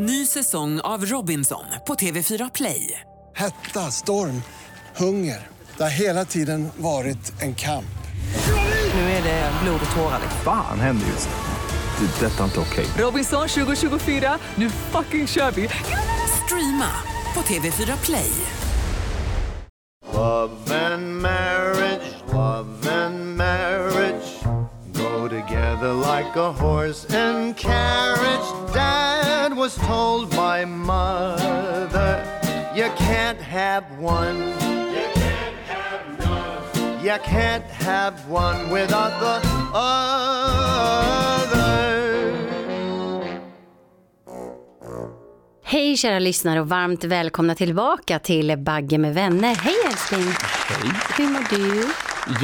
Ny säsong av Robinson på TV4 Play. Hetta, storm, hunger. Det har hela tiden varit en kamp. Nu är det blod och tårar. Fan händer just nu. Det. är Detta är inte okej. Robinson 2024, nu fucking kör vi! Streama på TV4 Play. Love and marriage, love and marriage go together like a horse and carriage. Dad was told by mother, you can't have one. You can't have none. You can't have one without the other. Hej kära lyssnare och varmt välkomna tillbaka till Bagge med vänner. Hej älskling! Hej. Hur mår du?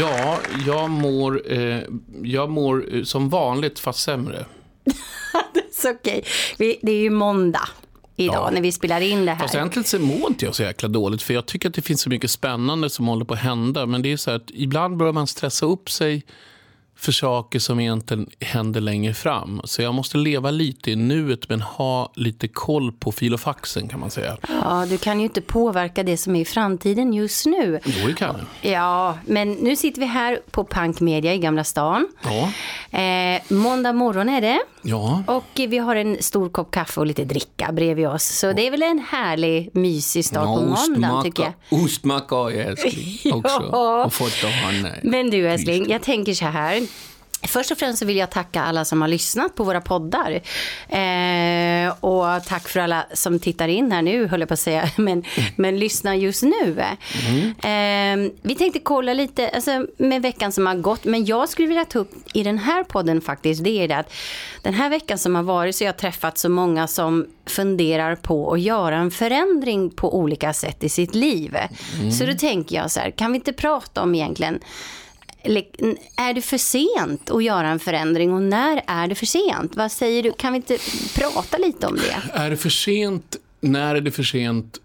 Ja, jag mår, eh, jag mår eh, som vanligt fast sämre. Så okej, Vi- det är ju måndag idag Ja. när vi spelar in det här. Fast egentligen så mår inte jag så jäkla dåligt för jag tycker att det finns så mycket spännande som håller på att hända. Men det är så här att ibland börjar man stressa upp sig för saker som egentligen händer längre fram. Så jag måste leva lite i nuet men ha lite koll på filofaxen kan man säga. Ja, du kan ju inte påverka det som är i framtiden just nu. Jo, det kan jag. Ja, men nu sitter vi här på Punk Media i Gamla stan. Ja. Eh, måndag morgon är det. Ja. Och vi har en stor kopp kaffe och lite dricka bredvid oss. Så det är väl en härlig, mysig start på måndagen tycker jag. ostmacka har jag älskling också. Ja. Och fått av han. Men du älskling, jag tänker så här. Först och främst så vill jag tacka alla som har lyssnat på våra poddar. Eh, och tack för alla som tittar in här nu, höll jag på att säga, men, men lyssnar just nu. Eh, vi tänkte kolla lite alltså, med veckan som har gått, men jag skulle vilja ta upp i den här podden faktiskt, det är det att den här veckan som har varit så har jag träffat så många som funderar på att göra en förändring på olika sätt i sitt liv. Så då tänker jag så här, kan vi inte prata om egentligen är det för sent att göra en förändring och när är det för sent? Vad säger du? Kan vi inte prata lite om det? Är det för sent? När är det för sent?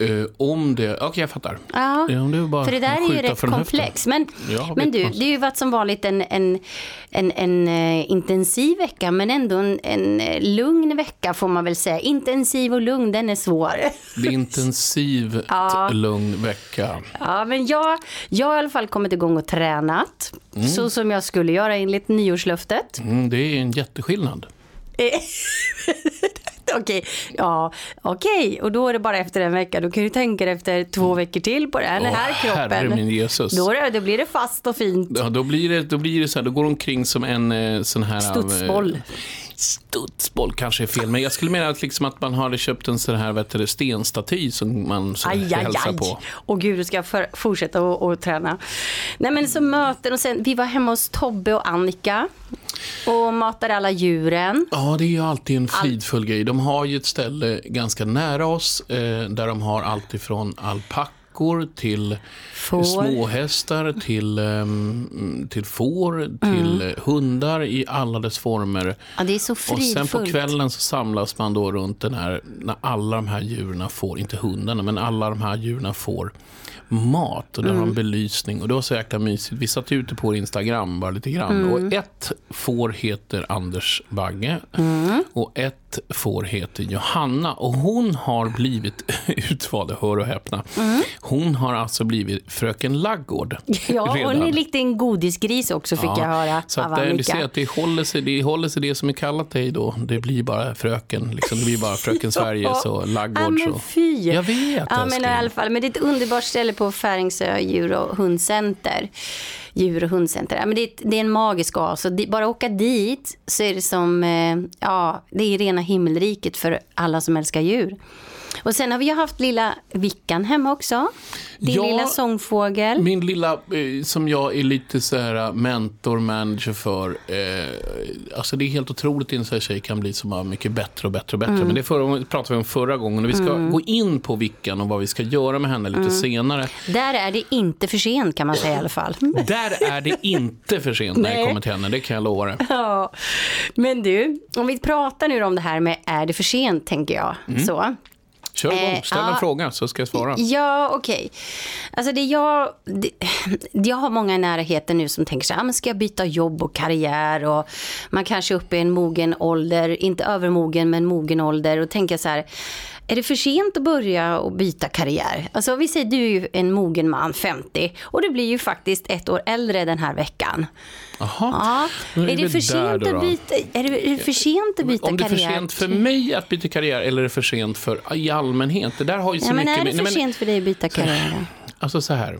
Eh, om det... Okej, jag fattar. Ja, det är bara för det där är ju rätt komplext. Men, Ja, men du, man. det har ju varit som vanligt en, en, en, en eh, intensiv vecka, men ändå en, en eh, lugn vecka får man väl säga. Intensiv och lugn, den är svår. Det är intensivt Ja. lugn vecka. Ja, men jag, jag har i alla fall kommit igång och tränat, så som jag skulle göra enligt nyårslöftet. Mm, det är en jätteskillnad. Okej, ja, okej. Och då är det bara efter en vecka. Då kan du tänka dig efter två veckor till på här, den här Åh, herre kroppen. min Jesus. Då, är det, då blir det fast och fint. Ja, då blir det, då blir det så här, då går de omkring som en eh, sån här... Studsboll. eh, Studsboll kanske är fel, men jag skulle mena att, liksom att man hade köpt en sån här vet du, stenstaty som man så Aj, aj, hälsar aj. på. Och gud, du ska för, fortsätta och, och träna. Nej, men så möten och sen, vi var hemma hos Tobbe och Annika och matade alla djuren. Ja, det är ju alltid en fridfull grej. De har ju ett ställe ganska nära oss eh, där de har allt ifrån alpackor till Får. småhästar, till, ehm, till får, Mm. till hundar i alla dess former. Ja, det är så Och sen på kvällen så samlas man då runt den här, när alla de här djuren får, inte hundarna, men alla de här djuren får mat och det Mm. har en belysning och det var så jäkla mysigt. Vi satt ute på Instagram bara lite grann Mm. och ett får heter Anders Bagge Mm. och ett får heter Johanna och hon har blivit utvald, hör och häpna. Hon har alltså blivit fröken Laggård. Mm. Ja, och redan. en liten godisgris också fick jag höra Så av att, vi Annika. ser att det håller, sig, det håller sig det som är kallat dig då. Det blir bara fröken. Liksom. Det blir bara fröken Sverige, så laggård. Ja, men så. fy. Jag vet, Ja, men i alla fall. Men det är ett underbart ställe på Färingsö djur och hundcenter. Djur och hundcenter. Ja, men det, är, det är en magisk oas. Bara åka dit så är det som, eh, ja, det är rena himmelriket för alla som älskar djur. Och sen har vi ju haft lilla Vickan hemma också. Din Ja, lilla sångfågel. Min lilla, eh, som jag är lite så här eh, mentor, manager för. Eh, alltså det är helt otroligt hur en sån här tjej kan bli så bara mycket bättre och bättre och bättre. Men det förra, pratade vi om förra gången. Och vi ska gå in på Vickan och vad vi ska göra med henne lite senare. Där är det inte för sent kan man säga i alla fall. Där är det inte för sent när jag kommer till henne, det kan jag lova dig. Ja, men du, om vi pratar nu om det här med är det för sent, tänker jag. Mm. Så. Kör igång, Eh, ställ en ja. fråga så ska jag svara. Ja, okej. Alltså det jag, det, jag har många i närheten nu som tänker så här, ah, men ska jag byta jobb och karriär och man kanske är uppe i en mogen ålder, inte övermogen men mogen ålder och tänker så här, är det för sent att börja och byta karriär? Alltså vi säger du är ju en mogen man, 50 och du blir ju faktiskt ett år äldre den här veckan. Jaha. Ja. Är, vi det för sent att byta, är det, är det för sent att byta Om det är för karriär? sent för mig att byta karriär eller är det för sent för i allmänhet? Det där har ju så Ja, men mycket är det för men- sent för dig att byta karriär? Alltså så här.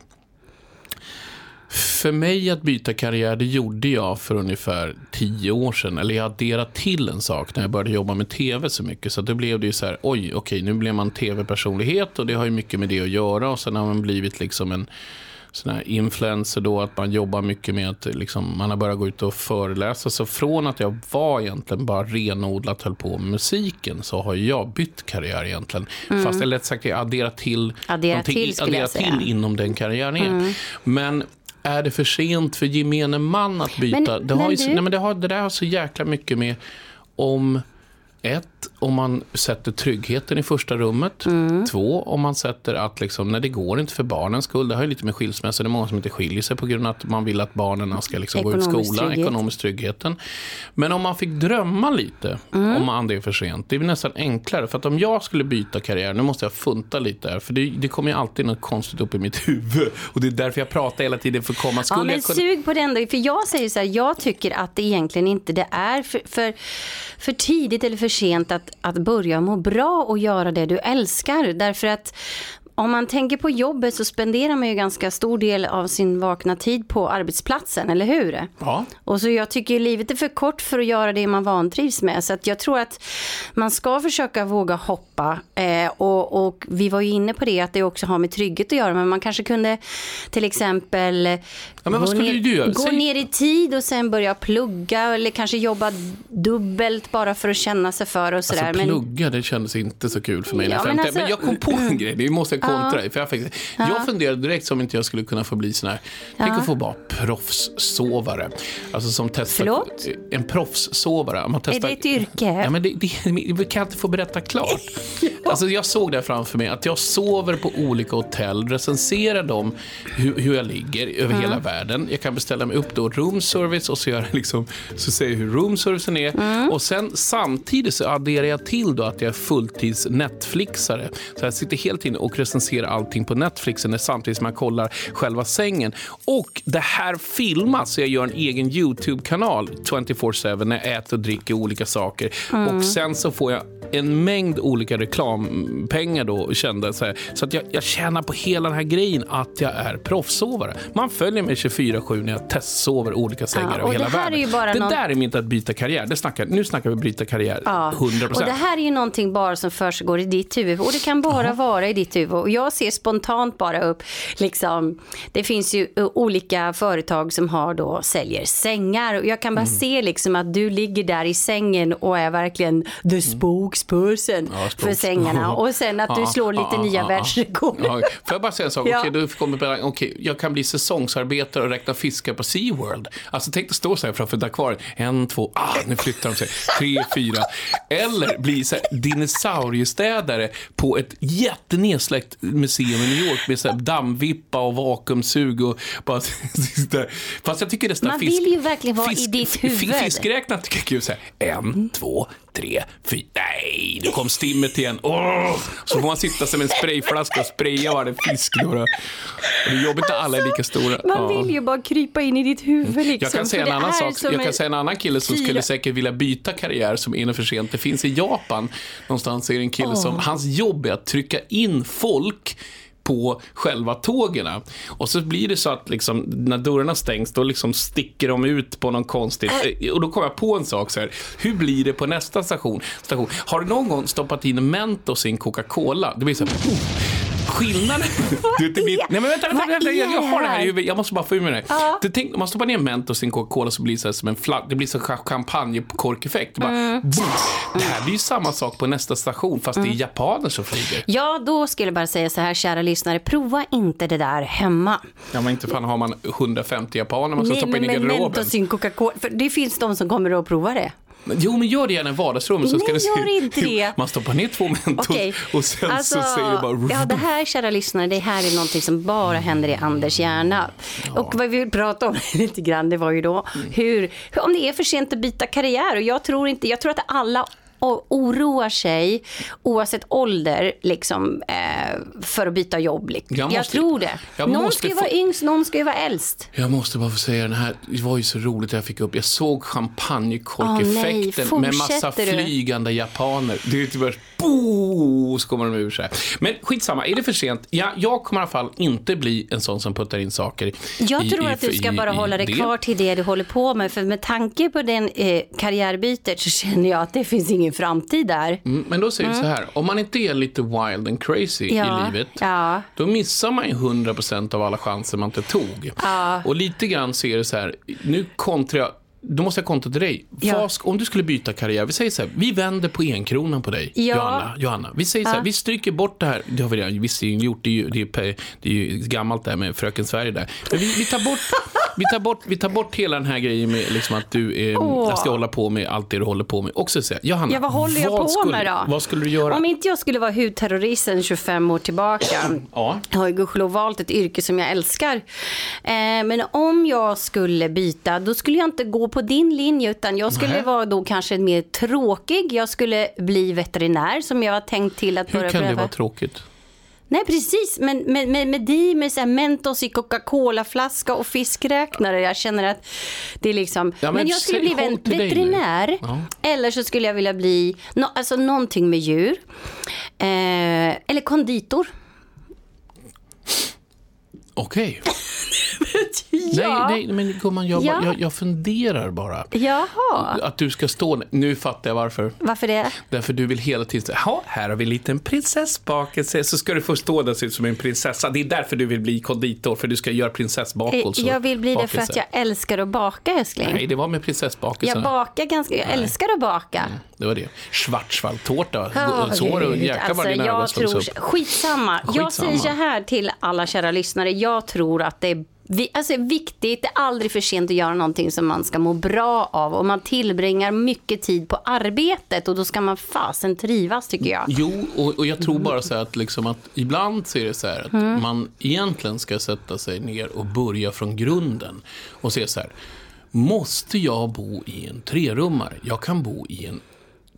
För mig att byta karriär, det gjorde jag för ungefär tio år sedan. Eller jag adderade till en sak när jag började jobba med tv så mycket. Så då blev det ju så här, oj, okej, nu blev man tv-personlighet och det har ju mycket med det att göra. Och sen har man blivit liksom en sån här influencer då, att man jobbar mycket med att liksom, man har börjat gå ut och föreläsa. Så från att jag var egentligen bara renodlat höll på med musiken så har jag bytt karriär egentligen. Fast eller rätt sagt, jag adderat till Mm. Addera till. Mm. till inom den karriären är. Men är det för sent för gemene man att byta? Men- det, har men ju, du- nej, men det, har, det där har så jäkla mycket med om ett, om man sätter tryggheten i första rummet. Mm. Två, om man sätter att liksom, nej, det går inte för barnens skull. Det har ju lite med skilsmässa, det är många som inte skiljer sig på grund av att man vill att barnen ska liksom gå ut skolan, trygghet. ekonomisk tryggheten. Men om man fick drömma lite Mm. om man det är för sent, det är nästan enklare. För att om jag skulle byta karriär, nu måste jag funta lite här, för det, det kommer ju alltid något konstigt upp i mitt huvud. Och det är därför jag pratar hela tiden, för komma Ja, skulle men jag kunna... sug på den då. För jag säger så här, jag tycker att det egentligen inte det är för, för, för tidigt eller för sent att, att börja må bra och göra det du älskar. Därför att om man tänker på jobbet så spenderar man ju ganska stor del av sin vakna tid på arbetsplatsen, eller hur? Ja. Och så jag tycker ju livet är för kort för att göra det man vantrivs med. Så att jag tror att man ska försöka våga hoppa. Eh, och, och vi var ju inne på det att det också har med trygghet att göra. Men man kanske kunde till exempel men vad gå, ner, gå ner i tid och sen börja plugga. Eller kanske jobba dubbelt bara för att känna sig för och sådär. Alltså men, plugga, det kändes inte så kul för mig när Ja, jag men 50. Men, alltså- jag kom på en grej, det måste jag kontra. För jag, faktiskt, jag funderade direkt som inte jag skulle kunna få bli sån här, tänk att få vara proffssovare. Alltså som testar, Förlåt? En proffssovare. Man testar, det ett yrke? Ja, men det, det, det kan jag inte få berätta klart. Alltså jag såg det framför mig, att jag sover på olika hotell, recenserar dem hur, hur jag ligger över hela världen. Jag kan beställa mig upp då room service och så, gör liksom, så säger jag hur room servicen är. Och sen samtidigt så adderar jag till då att jag är fulltids Netflixare. Så jag sitter hela tiden och recenserar allting på Netflixen samtidigt som jag kollar själva sängen. Och det här filmas, så jag gör en egen YouTube-kanal 24-7 när jag äter och dricker olika saker. Och sen så får jag en mängd olika reklampengar då kända så, här, så att jag, jag tjänar på hela den här grejen att jag är proffssovare. Man följer mig 24-7 när jag testsover olika sängar Ja, över hela världen. det någon- där är inte att byta karriär. Det snackar, nu snackar vi byta karriär 100%. Och det här är ju någonting bara som försiggår i ditt huvud. Och det kan bara vara i ditt huvud. Och jag ser spontant bara upp, liksom, det finns ju uh, olika företag som har då, säljer sängar. Och jag kan bara Mm. se liksom att du ligger där i sängen och är verkligen the spokesperson Mm. Ja, för sängarna. Och sen att du slår lite nya ja, världsrekord. Ja, får jag bara säga en sak? Okej, du kommer okej, jag kan bli säsongsarbetare och räkna fiskar på SeaWorld. Alltså tänk dig stå så här framför akvariet. En, två, ah, nu flyttar de sig. Tre, fyra. Eller bli så här dinosauriestädare på ett jättenedsläckt museum i New York med så här dammvippa och vakuumsug och bara Fast jag tycker nästan Man fisk, vill ju verkligen vara i ditt huvud. Fiskräknare tycker jag är kul. Så här, en, två, tre, fyra. Nej, nu kom stimmet igen. Åh! Så får man sitta som en sprayflaska och spraya varje fisk. Då. Och det är jobbigt när alla är lika stora. Alltså, Man Ja. vill ju bara krypa in i ditt huvud liksom. Jag kan säga för en annan sak. Jag kan en- säga en annan kille som skulle säkert vilja byta karriär som är för sent. Det finns i Japan någonstans är det en kille som, hans jobb är att trycka in folk på själva tågen. Och så blir det så att liksom, när dörrarna stängs, då liksom sticker de ut på någon konstigt... Äh. Och då kom jag på en sak så här. Hur blir det på nästa station? station? Har du någon gång stoppat in Mentos i en Coca-Cola? Det blir så här... Oh. Skillnaden... Du det blir, nej men vänta, vänta, Vad vänta jag, jag har det här i huvudet. Jag måste bara få ur mig det. Du tänk, om man stoppar ner Mentos i en Coca-Cola så blir det så här som en fladd. Det blir så cha- champagnekorkeffekt. Det, bara, Mm. det här blir ju samma sak på nästa station fast det är japaner som flyger. Ja, då skulle jag bara säga så här, kära lyssnare, prova inte det där hemma. Ja men inte fan har man 150 japaner man ska Nej, stoppa in i med garderoben. Mentos i en Coca-Cola, för det finns de som kommer att prova det. Jo, men gör det gärna i vardagsrummet. Så Nej, ska det se gör inte det. Man stoppar ner två mentos Okej. och sen Alltså, så säger det bara... Ja, det här, kära lyssnare, det här är någonting som bara händer i Anders hjärna. Och vad vi vill prata om lite grann, det var ju då hur, hur, om det är för sent att byta karriär. Och jag tror inte, jag tror att alla oroar sig oavsett ålder liksom, eh, för att byta jobb. liksom. Jag Jag, måste- tror det. jag någon ska ju vara yngst, någon ska ju vara äldst. Jag måste bara få säga den här, det var ju så roligt jag fick upp. Jag såg champagnekorkeffekten Åh, nej, med massa du? flygande japaner. Det är typ bo, så kommer de ur sig. Men skitsamma, är det för sent? Ja, jag kommer i alla fall inte bli en sån som puttar in saker Jag i, tror i, att du ska i- bara hålla dig det. kvar till det du håller på med. För med tanke på den eh, karriärbytet så känner jag att det finns ingen framtid där. Mm, Men då säger vi så här, om man inte är lite wild and crazy Ja, i livet, ja. då missar man ju 100% av alla chanser man inte tog. Och lite grann så är det så här, nu kontrar jag, då måste jag kontra till dig. Ja. Ska- om du skulle byta karriär, vi säger så här, vi vänder på enkronan på dig, Ja. Johanna, Johanna. Vi säger så här, vi stryker bort det här, det har vi redan visserligen gjort, det är ju, det är, det är gammalt där med Fröken Sverige där. Men vi, vi, tar bort, vi, tar bort, vi tar bort hela den här grejen med liksom att du eh, Åh. ska hålla på med allt det du håller på med. Också säga, Johanna, Ja, vad håller jag på skulle, med då? Vad skulle du göra? Om inte jag skulle vara hudterroristen 25 år tillbaka. Ja. Jag har ju gudskelov valt ett yrke som jag älskar. Eh, men om jag skulle byta, då skulle jag inte gå på din linje, utan jag skulle Nej. vara då kanske mer tråkig. Jag skulle bli veterinär, som jag har tänkt till att Hur börja kan det pröva. vara tråkigt? Nej, precis. Men med, med, med dig med så här Mentos i Coca-Cola-flaska och fiskräknare. Jag känner att det är liksom... Ja, men men, jag skulle bli veterinär. Ja. Eller så skulle jag vilja bli no, alltså någonting med djur. Eh, eller konditor. Okej. Ja. Nej, nej, men gumman, jag, Ja. jag, jag funderar bara. Jaha, Att du ska stå... Nu fattar jag varför. varför det? Därför du vill hela tiden säga, ja, här har vi en liten prinsessbakelse. Så ska du få stå där och se ut som en prinsessa. Det är därför du vill bli konditor, för du ska göra Eh, prinsessbakelse. Jag vill bli det för att jag älskar att baka, älskling. Nej, det var med prinsessbakelsen. jag bakar ganska... Jag älskar att baka. Det var det. Schwarzwaldtårta. Ja, så gud. Jäklar vad dina ögon jag slogs upp. skitsamma. Jag Skitsamma. säger så här till alla kära lyssnare. Jag tror att det är vi, alltså viktigt, det är aldrig för sent att göra någonting som man ska må bra av. Och man tillbringar mycket tid på arbetet och då ska man fasen trivas tycker jag. Jo, och, och jag tror bara så här att, liksom att ibland så är det så här att Mm. man egentligen ska sätta sig ner och börja från grunden och se så här. Måste jag bo i en trerummare? Jag kan bo i en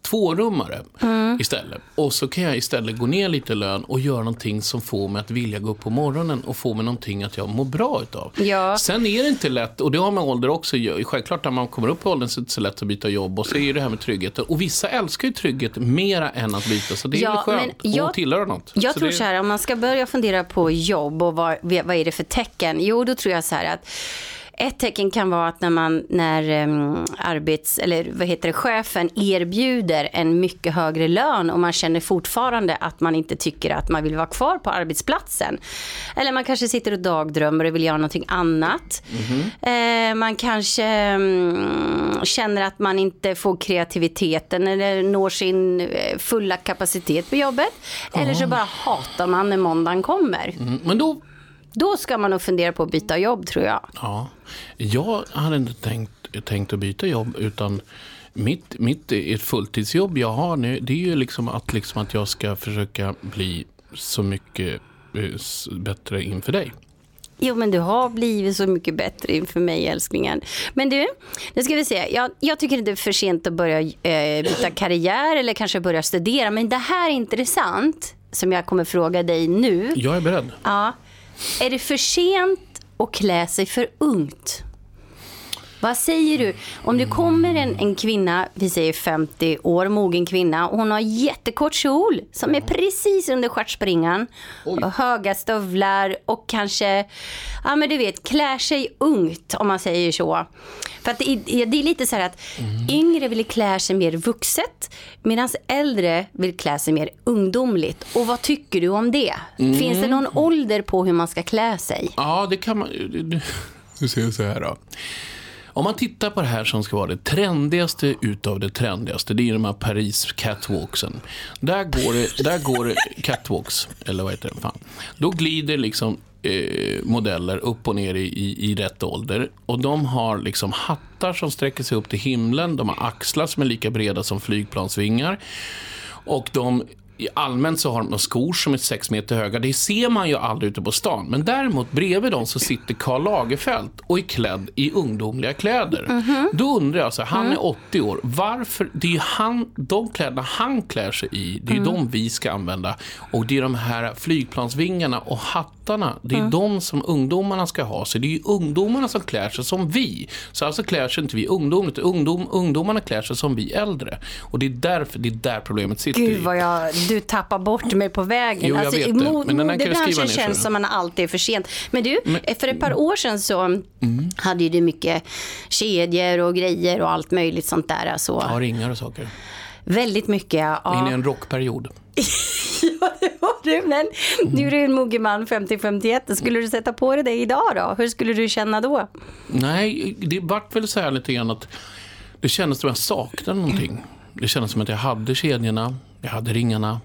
tvårummare Mm. istället. Och så kan jag istället gå ner lite lön och göra någonting som får mig att vilja gå upp på morgonen och få mig någonting att jag mår bra utav. Ja. Sen är det inte lätt, och det har med ålder också. Självklart när man kommer upp i åldern så är det inte så lätt att byta jobb och så är det här med tryggheten. Och vissa älskar ju trygghet mera än att byta, så det är Ja, skönt men jag- att tillhöra något. Jag så tror det, så här, om man ska börja fundera på jobb och vad, vad är det för tecken? Jo, då tror jag så här att ett tecken kan vara att när man, när um, arbets, eller vad heter det, chefen erbjuder en mycket högre lön och man känner fortfarande att man inte tycker att man vill vara kvar på arbetsplatsen. Eller man kanske sitter och dagdrömmer och vill göra någonting annat. Eh, man kanske mm, känner att man inte får kreativiteten eller når sin eh, fulla kapacitet på jobbet. Eller så bara hatar man när måndagen kommer. Mm, Men då, Då ska man nog fundera på att byta jobb tror jag. ja, jag hade inte tänkt, tänkt att byta jobb, utan mitt, mitt ett fulltidsjobb jag har nu, det är ju liksom att, liksom att jag ska försöka bli så mycket eh, bättre inför dig. Jo, men du har blivit så mycket bättre inför mig, älsklingen. Men du, nu ska vi se. Jag, jag tycker det är för sent att börja eh, byta karriär eller kanske börja studera. Men det här är intressant, som jag kommer fråga dig nu. Jag är beredd. Ja. Är det för sent att klä sig för ungt? Vad säger du? Om det kommer en, en kvinna, vi säger 50 år, mogen kvinna, och hon har jättekort kjol som är precis under stjärtspringan, och höga stövlar och kanske, ja men du vet, klär sig ungt om man säger så. För att det, är- det är lite så här att yngre vill klä sig mer vuxet, medan äldre vill klä sig mer ungdomligt. Och vad tycker du om det? Finns det någon ålder på hur man ska klä sig? Ja, det kan man... Nu ser jag så här då. Om man tittar på det här som ska vara det trendigaste utav det trendigaste, det är de här Paris catwalksen. Där går det, där går det catwalks, eller vad heter det? Fan. Då glider liksom eh, modeller upp och ner i, i, i rätt ålder. Och de har liksom hattar som sträcker sig upp till himlen. De har axlar som är lika breda som flygplansvingar. Och de allmänt så har de skor som är sex meter höga. Det ser man ju aldrig ute på stan. Men däremot bredvid dem så sitter Karl Lagerfeld och är klädd i ungdomliga kläder. Mhm. Då undrar jag, så här, han Mm. är 80 år. Varför? Det är ju han, de kläderna han klär sig i, det är Mm. de vi ska använda. Och det är de här flygplansvingarna och hattarna, det är Mm. de som ungdomarna ska ha. Så det är ju ungdomarna som klär sig som vi. Så alltså klär sig inte vi ungdomligt, ungdom, ungdomarna klär sig som vi äldre. Och det är därför, det är där problemet sitter. Gud vad jag, du tappar bort mig på vägen. Jo, jag alltså, vet det. Men den här kan du skriva modebranschen ner känns som man alltid är för sent. Men du, för ett par år sedan så Mm. hade ju du mycket kedjor och grejer och allt möjligt sånt där. Alltså, Har ringar och saker. Väldigt mycket. In i en rockperiod. ja, det var du. Men nu är du en mogen man, 50-51. Skulle du sätta på dig det idag då? Hur skulle du känna då? Nej, det vart väl så här lite grann att det kändes som att jag saknade någonting. Det kändes som att jag hade kedjorna, jag hade ringarna.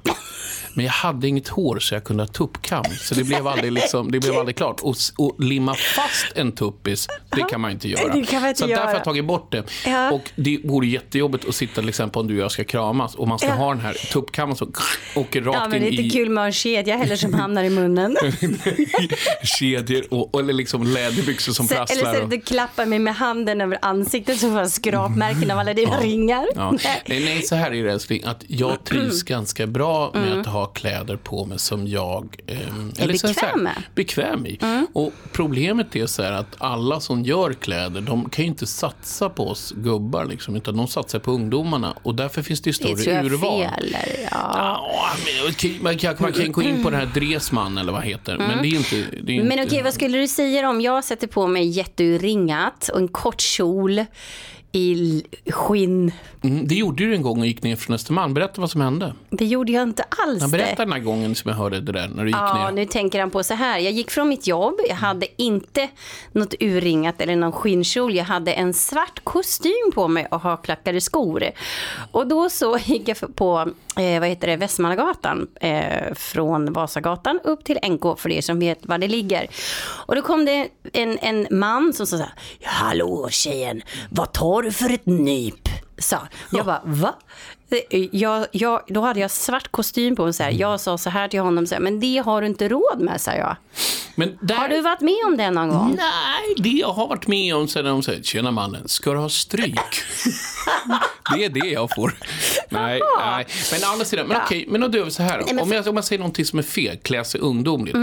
Men jag hade inget hår så jag kunde ha tuppkam. Så det blev aldrig, liksom, det blev aldrig klart. Och, och limma fast en tuppis, det kan man inte göra. Det kan man inte så därför har göra. jag tagit bort det. Ja. Och det vore jättejobbigt att sitta till exempel om du och jag ska kramas och man ska Ja. ha den här tuppkammen som åker rakt Ja, men det är in i inte kul med en kedja heller som hamnar i munnen. kedjor och, eller liksom läderbyxor som Så, prasslar. eller så och- du klappar mig med handen över ansiktet så får jag skrapmärken av alla dina ringar. Ja. Nej, nej, så här är det älskling, att jag trivs ganska bra med Mm. att ha kläder på mig som jag ehm, Är så här, bekväm med. Mm. bekväm i. Och problemet är så här att alla som gör kläder, de kan ju inte satsa på oss gubbar, liksom, utan de satsar på ungdomarna. Och därför finns det ju Det större tror jag är urval. fel. Ja. Okej, man, kan, man kan gå in på den här Dresman eller vad heter, men det är inte... Det är Mm. Men inte... okej, vad skulle du säga om jag sätter på mig jätteuringat och en kort kjol i skinn? Mm, det gjorde du en gång och gick ner från Östermalm. Berätta vad som hände. Det gjorde jag inte alls. Ja, det. berätta den här gången som jag hörde det där, när du gick Ja, ner. nu tänker han på så här. Jag gick från mitt jobb. Jag hade inte något urringat eller någon skinnkjol. Jag hade en svart kostym på mig och haklackade skor. Och då så gick jag på eh, vad heter det, Västmanlagatan eh, från Vasagatan upp till NK för er som vet var det ligger. Och då kom det en, en man som sa så här. "Ja, Hallå tjejen, vad tar du för ett nyp? Sa. Jag bara, va? Det- Jag, jag, då hade jag svart kostym på mig. Så här. Jag sa så här till honom, så här, men det har du inte råd med, sa jag. Där... Har du varit med om det någon gång? Nej, det jag har varit med om sen de säger “Tjena mannen, ska du ha stryk?” Det är det jag får. Nej, nej. Men å andra sidan, men okej, men då gör vi så här. då. men Mm. Om jag, om jag säger någonting som är fel, klä sig ungdomligt.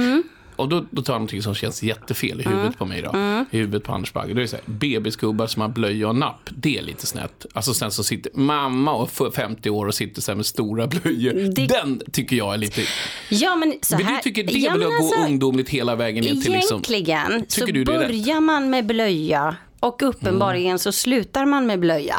Och då, då tar jag någonting som känns jättefel i huvudet på mig då. Mm. I huvudet på Anders Bagge. Då är det så här, bebisgubbar som har blöja och napp. Det är lite snett. Alltså sen så sitter mamma och för 50 år och sitter så här med stora blöjor. Det- Den tycker jag är lite... Ja, men så Men här. du tycker det ja, är väl men att gå alltså, ungdomligt hela vägen ner till liksom... Egentligen så börjar man med blöja och uppenbarligen Mm. så slutar man med blöja.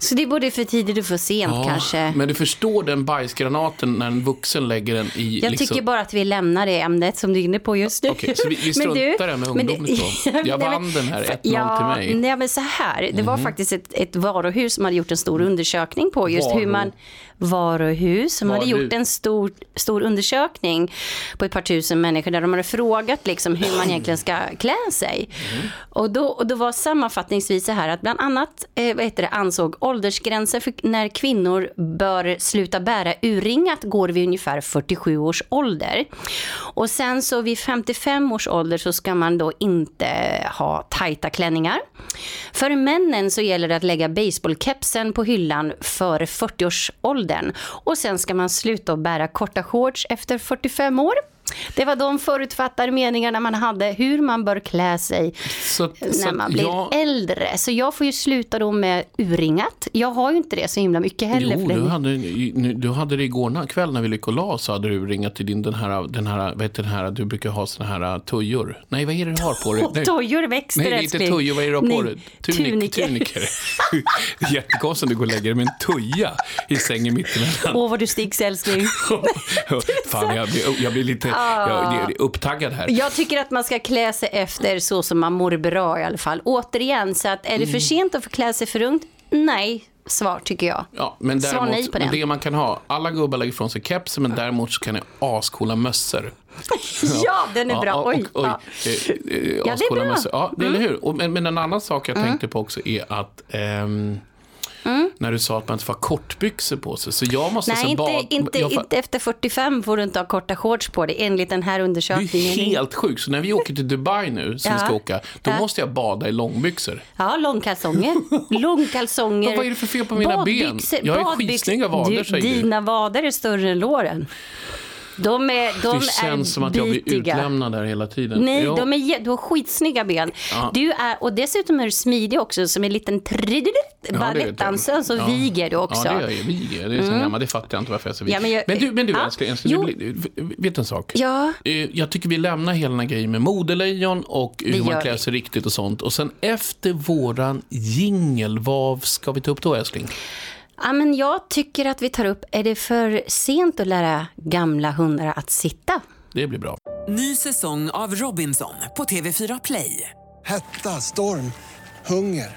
Så det är både för tidigt och för sent Ja, kanske. Men du förstår den bajsgranaten när en vuxen lägger den i... Jag liksom... tycker bara att vi lämnar det ämnet som du är inne på just nu. Okej, så vi- vi struntar i det här med men det- ungdomligt då. Jag vann den här 1-0 ja, till mig. Mhm. Nej, men så här. Det var faktiskt ett, ett varuhus som hade gjort en stor undersökning på just hur Varu- man... Varuhus som hade gjort en stor, stor undersökning på ett par tusen människor där de hade frågat liksom hur man egentligen ska klä sig. Mhm. Och, då, och då var sammanfattningsvis så här att bland annat eh, vad heter det, ansåg åldersgränser för när kvinnor bör sluta bära urringat går vid ungefär 47 års ålder. Och sen så vid 55 års ålder så ska man då inte ha tajta klänningar. För männen så gäller det att lägga baseballkepsen på hyllan före 40-årsåldern. Och sen ska man sluta att bära korta shorts efter 45 år. Det var de förutfattade meningarna man hade hur man bör klä sig Så, att- så när att man blir jag... äldre. Så jag får ju sluta då med urringat. Jag har ju inte det så himla mycket heller. Jo, du hade, du hade det igår kväll när vi gick och la så hade du ringat till din, den här, den här, heter den här, du brukar ha såna här uh, tujor. Nej, vad är det du har på dig? Nej. Tojor växter Nej, det är inte tujor. Vad är det du har på dig? Tunik, tuniker. Jättekonstigt om du går och lägger dig med en tuja i sängen mittemellan. Åh, vad du sticks älskling. Fan, jag blir, jag blir lite jag, jag är upptaggad här. Jag tycker att man ska klä sig efter så som man mår bra i alla fall. Återigen, så att är det Mm. för sent att få klä sig för ungt? Nej, svar tycker jag. Ja, men Svar däremot, nej på den. det man kan ha, alla gubbar lägger ifrån sig kepsen, men däremot så kan ni ascoola mössor. Ja, den är bra. Ja, Oj. och, oj, Ja. eh, eh, det är bra. Mm. mössor. Ja, det, eller hur? Och, men, men en annan sak jag tänkte på också är att ehm, Mm. när du sa att man inte får ha kortbyxor på sig, så jag måste Nej, inte, bad, inte, jag inte efter 45 får du inte ha korta shorts på dig enligt den här Det är undersökningen. helt sjukt. Så när vi åker till Dubai nu, som vi Ja. ska åka, då Ja. måste jag bada i långbyxor. Ja, långkalsonger. Långkalsonger. Vad- är det för fel på mina ben? Badbyxor- Jag har skitsnygga vader, säger du. Dina vader är större än låren. De är, de det känns är som att jag blir utlämnad där hela tiden. Nej, Jo. de är, du har skitsnygga ben. Ja. Du är, och dessutom är du smidig också, som en liten trididitt Ja, balettdansös så Ja. viger du också. Ja, det gör jag. Viger. Det är så gammal. Det fattar jag inte varför jag är så vig. Ja, men jag- men, du, men du Ja. älskling, älskling du vet en sak? Ja. Eh, Jag tycker vi lämnar hela den här grejen med modelejon och hur man klär sig riktigt och sånt. Och sen efter våran jingel, vad ska vi ta upp då älskling? Ja, men jag tycker att vi tar upp, är det för sent att lära gamla hundar att sitta? Det blir bra. Ny säsong av Robinson på TV4 Play. Hetta, storm, hunger.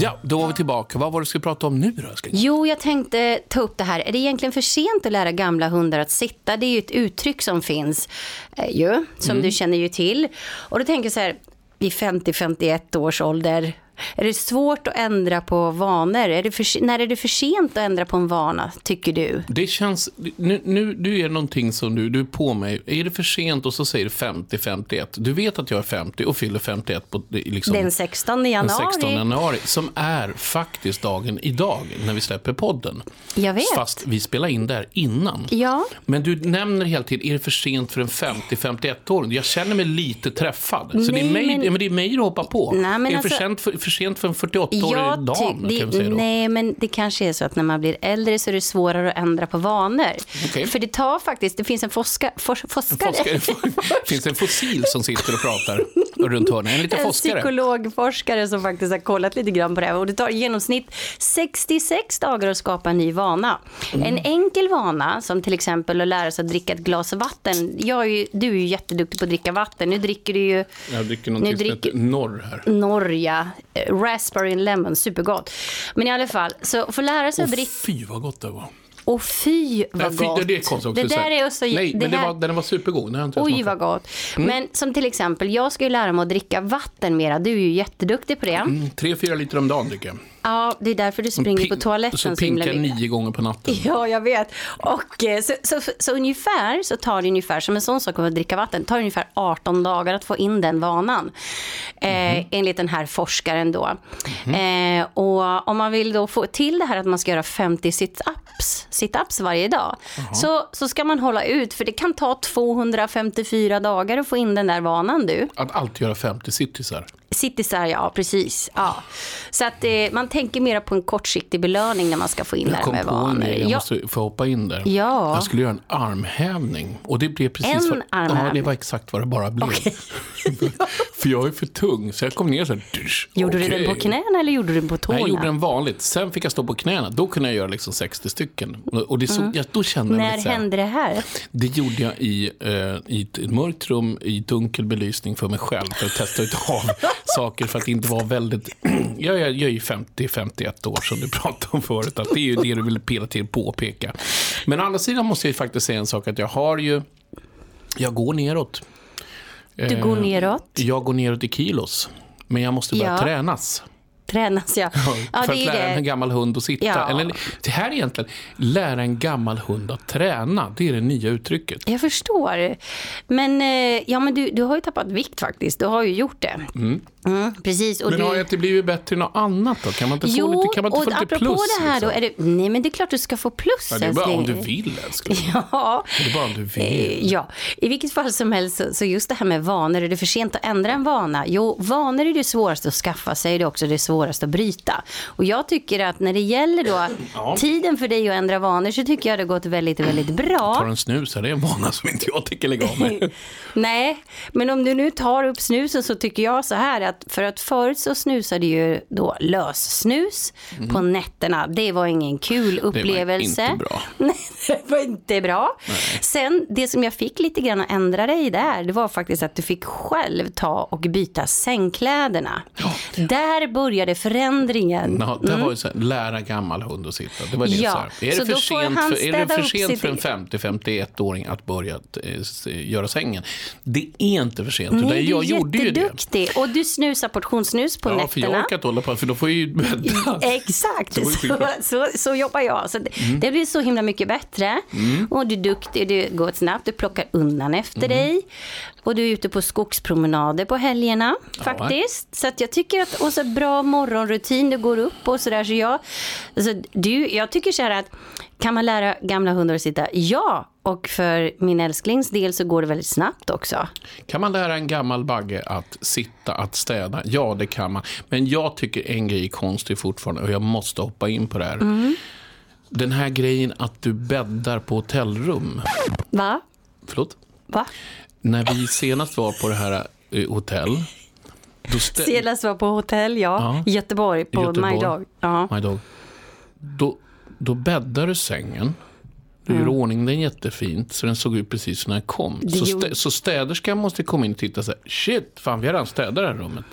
Ja, då var vi tillbaka. Vad var det vi skulle prata om nu då? Jo, jag tänkte ta upp det här. Är det egentligen för sent att lära gamla hundar att sitta? Det är ju ett uttryck som finns, eh, ju, som Mm. du känner ju till. Och då tänker jag så här, vid 50-51 års ålder, är det svårt att ändra på vanor? Är det för, när är det för sent att ändra på en vana, tycker du? Det känns, nu, nu, du är någonting som du, du är på mig. Är det för sent och så säger du 50-51. Du vet att jag är 50 och fyller 51 på liksom, Den 16 den januari. 16 januari. Som är faktiskt dagen idag när vi släpper podden. Jag vet. Fast vi spelar in där innan. Ja. Men du nämner hela tiden, är det för sent för en 50-51-åring? Jag känner mig lite träffad. Så det, är Nej, mig, men- men... det är mig du hoppar på. Nej, men är det alltså- för, sent för, för sent för en 48-årig Jag dam? kan vi säga det, då? nej, men det kanske är så att när man blir äldre så är det svårare att ändra på vanor. Okej. För det tar faktiskt, det finns en forska, fors, forskare. Forskare. finns det en fossil som sitter och pratar runt hörnet? En liten en forskare. psykologforskare som faktiskt har kollat lite grann på det här. Och det tar i genomsnitt 66 dagar att skapa en ny vana. Mm. En enkel vana, som till exempel att lära sig att dricka ett glas vatten. Jag är ju, du är ju jätteduktig på att dricka vatten. Nu dricker du ju Jag dricker någonting som heter norr här. Norja, eh, raspberry and lemon, supergott. Men i alla fall, så att få lära sig att dricka... fy vad gott det var. Och fy vad Nej, gott. det, det. Det där är också... Nej, men det här- var, den var supergod. Den Oj, vad gott. Mm. Men som till exempel, jag ska ju lära mig att dricka vatten mera. Du är ju jätteduktig på det. Mm, tre, fyra liter om dagen dricker jag. Ja, det är därför du springer på toaletten Så så himla pinkar mycket. nio gånger på natten. Ja, jag vet. Och, eh, så, så, så, ungefär så tar det ungefär, som en sån sak att dricka vatten, tar ungefär 18 dagar att få in den vanan. Eh, Mhm. Enligt den här forskaren då. Eh, och om man vill då få till det här att man ska göra 50 sit-ups, sit-ups varje dag. Så, så ska man hålla ut, för det kan ta 254 dagar att få in den där vanan du. Att alltid göra 50 citysar. Citysar, ja precis. Ja. Så att eh, man tänker mer på en kortsiktig belöning när man ska få in det Jag här kom med på en vanor. jag Ja. måste få hoppa in där. Ja. Jag skulle göra en armhävning. Och det blev precis En vad, Ja, armhävning. det var exakt vad det bara blev. för jag är för tung, så jag kom ner så här. dusch, Gjorde du okej. den på knäna eller gjorde du den på tårna? Nej, jag gjorde den vanligt. Sen fick jag stå på knäna. Då kunde jag göra liksom 60 stycken. Och det så, jag, då kände jag Mm. När lite så här- hände det här? Det gjorde jag i, eh, i ett mörkt rum i dunkel belysning för mig själv för att testa ut av saker för att inte vara väldigt... jag, är, jag är ju 50-51 år som du pratade om förut, att det är ju det du vill pela till påpeka. Men å andra sidan måste jag faktiskt säga en sak att jag har ju... Jag går neråt. Du går Eh, neråt? Jag går neråt i kilos. Men jag måste börja Ja. tränas. tränas ja. ja för det att är lära det. en gammal hund att sitta. Ja. Eller, det här är egentligen, lära en gammal hund att träna. Det är det nya uttrycket. Jag förstår. Men, eh, ja, men du, du har ju tappat vikt faktiskt. Du har ju gjort det. Mm. Mm, precis. Och Men du... har det blivit bättre än något annat då? Kan man inte få Jo, lite, kan man inte och få lite apropå plus? det här liksom? då, är det, nej men det är klart du ska få plus ja, det är bara om du vill älskling. Ja. Det är bara om du vill. Eh, Ja, i vilket fall som helst så, så just det här med vanor, är det för sent att ändra en vana? Jo, vanor är det svåraste att skaffa sig, det är också det svåraste att bryta. Och jag tycker att när det gäller då Ja. tiden för dig att ändra vanor så tycker jag det har gått väldigt, väldigt bra. Tar en snus, är det en vana som inte jag tänker lägga av med. Nej, men om du nu tar upp snusen så tycker jag så här att för att förut så snusade ju då lössnus på nätterna. Det var ingen kul upplevelse. inte bra. Nej, det var inte bra. Sen det som jag fick lite grann att ändra dig där, det var faktiskt att du fick själv ta och byta sängkläderna. Där började förändringen. Nå, det var ju så här, lära gammal hund att sitta. Det var det Mm. Ja, så här. Är så det för sent, för, är det för, sent för en eget. 50-51-åring att börja eh, göra sängen? Det är inte för sent. Nej, utan du jag är gjorde ju det. Och du snusar portionssnus på Ja, för nätterna. jag orkar inte hålla på, för då får jag ju bädda. Exakt, Så så, så, så, jobbar jag. Så det, Mm. det blir så himla mycket bättre. Och du är duktig, det går snabbt, du plockar undan efter Mm. dig. Och du är ute på skogspromenader på helgerna faktiskt. Så att jag tycker att, och så bra morgonrutin, du går upp och sådär. Så jag, alltså, du, jag tycker så här att, kan man lära gamla hundar att sitta? Ja, och för min älsklings del så går det väldigt snabbt också. Kan man lära en gammal bagge att sitta, att städa? Ja, det kan man. Men jag tycker en grej är konstig fortfarande och jag måste hoppa in på det här. Mm. Den här grejen att du bäddar på hotellrum. Va? Förlåt? Va? När vi senast var på det här eh, hotell. Senast var på hotell, ja. Ja. Göteborg, på Göteborg. My Dog. Ja. My dog. Då, då bäddar du sängen. Du Mm. gör ordning den jättefint så den såg ut precis som när den kom. Så, stä, så städerskan måste komma in och titta så här. Shit, fan vi har redan städat det här rummet.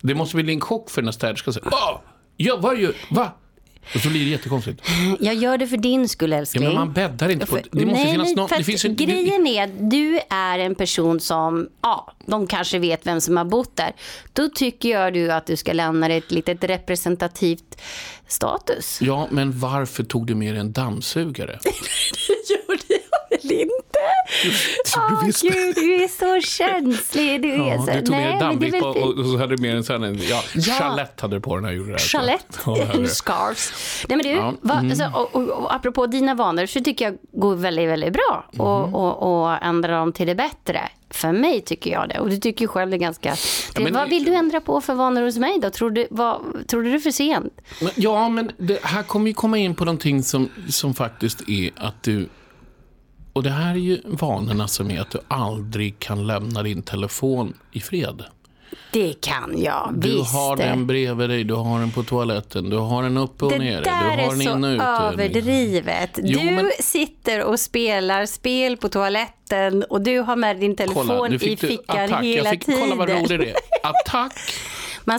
Det måste bli en chock för den här städerskan. Åh, ja, vad gör, va? Och så blir det jättekonstigt. Jag gör det för din skull Ja, älskling. men man bäddar inte på... Det måste Nej, finnas för Det finns en, grejen är att du är en person som, ja, de kanske vet vem som har bott där. Då tycker jag du att du ska lämna ett litet representativt status. Ja, men varför tog du med dig en dammsugare? Det gjorde jag väl inte? Visste. gud, du är så känslig. Du är Ja, så... du tog med dammdipp väl och, och så hade du med en sån här... Ja, Ja. chalett hade du på den jag gjorde det här. Chalett, Ja, du. scarves. Nej men du, Ja, va, mm. alltså, och, och, och apropå dina vanor så tycker jag går väldigt, väldigt bra Mm. och, och, ändra dem till det bättre. För mig tycker jag det. Och du tycker ju själv det är ganska... Det, men- vad vill du ändra på för vanor hos mig då? Tror du, vad, tror du det är för sent? Men, ja, men det här kommer ju komma in på någonting som, som faktiskt är att du... Och det här är ju vanorna som är att du aldrig kan lämna din telefon i fred. Det kan jag, Du visst. har den bredvid dig, du har den på toaletten, du har den uppe och det nere, där du har är den så inne ute. överdrivet. Jo, du men- sitter och spelar spel på toaletten och du har med din telefon Kolla, i fickan attack. hela Jag fick, tiden. kolla vad rolig det är. Attack!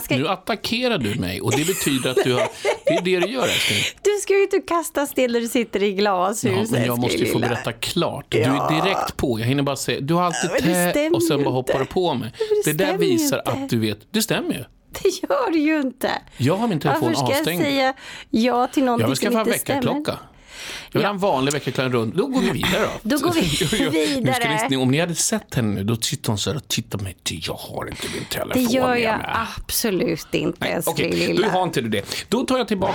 Ska, Nu attackerar du mig och det betyder att du har... Det är det du gör älskling. Du ska ju inte kasta sten när du sitter i glashus. Ja, men jag måste ju få berätta klart. Du Ja. är direkt på. Jag hinner bara säga, du har alltid det tä stämmer och sen bara hoppar du inte. på mig. Det, det där stämmer visar inte. att du vet. Det stämmer ju. Det gör du ju inte. Jag har min telefon Varför ska avstängd. jag säga ja till någonting Jag vill skaffa som en inte stämmer? väckarklocka. Jag vill ha en vanlig väckarklocka runt. Då går vi vidare då. Då går vi vidare. ni, om ni hade sett henne nu, då sitter hon så här och tittar på mig. Jag har inte min telefon Det gör med jag mig. absolut inte, älskling Okej, lilla. du har inte du det. Då tar jag tillbaka